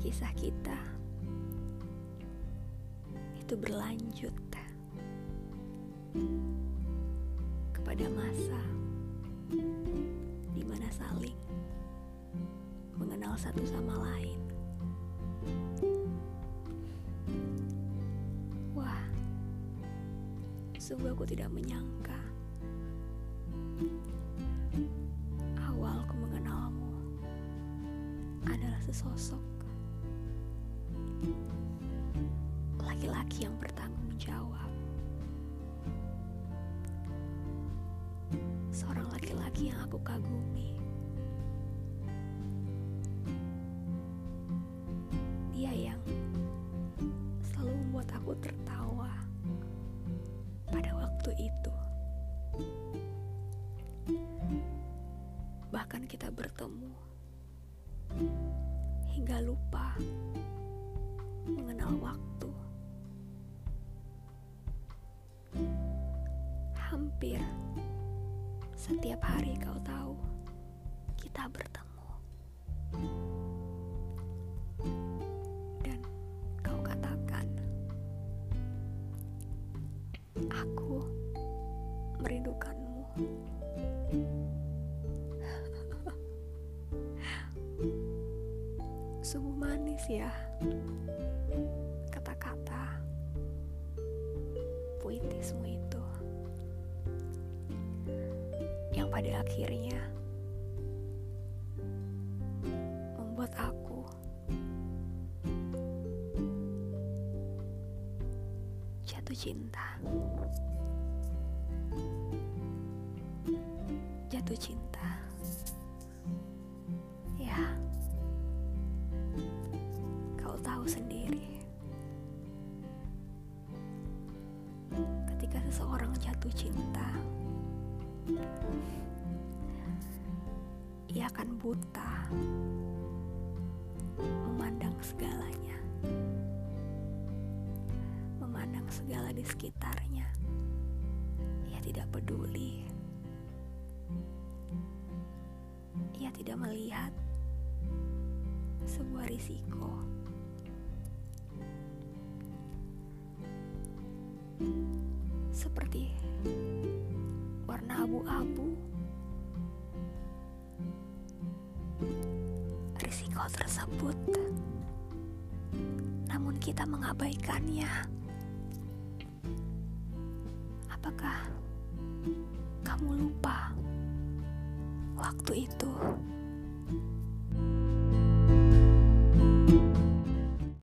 kisah kita itu berlanjut kepada masa di mana saling mengenal satu sama lain. Wah, sungguh aku tidak menyangka awalku mengenalmu adalah sesosok laki-laki yang bertanggung jawab. Seorang laki-laki yang aku kagumi. Dia yang selalu membuat aku tertawa pada waktu itu. Bahkan kita bertemu hingga lupa mengenal waktu. Hampir setiap hari kau tahu kita bertemu. Dan kau katakan, aku merindukanmu. Sungguh manis ya. Kata-kata puitismu itu. Yang pada akhirnya membuat aku jatuh cinta. Jatuh cinta jatuh cinta. Ia akan buta memandang segalanya memandang segala di sekitarnya. Ia tidak peduli. Ia tidak melihat sebuah risiko seperti warna abu-abu. Risiko tersebut, namun kita mengabaikannya. Apakah kamu lupa waktu itu?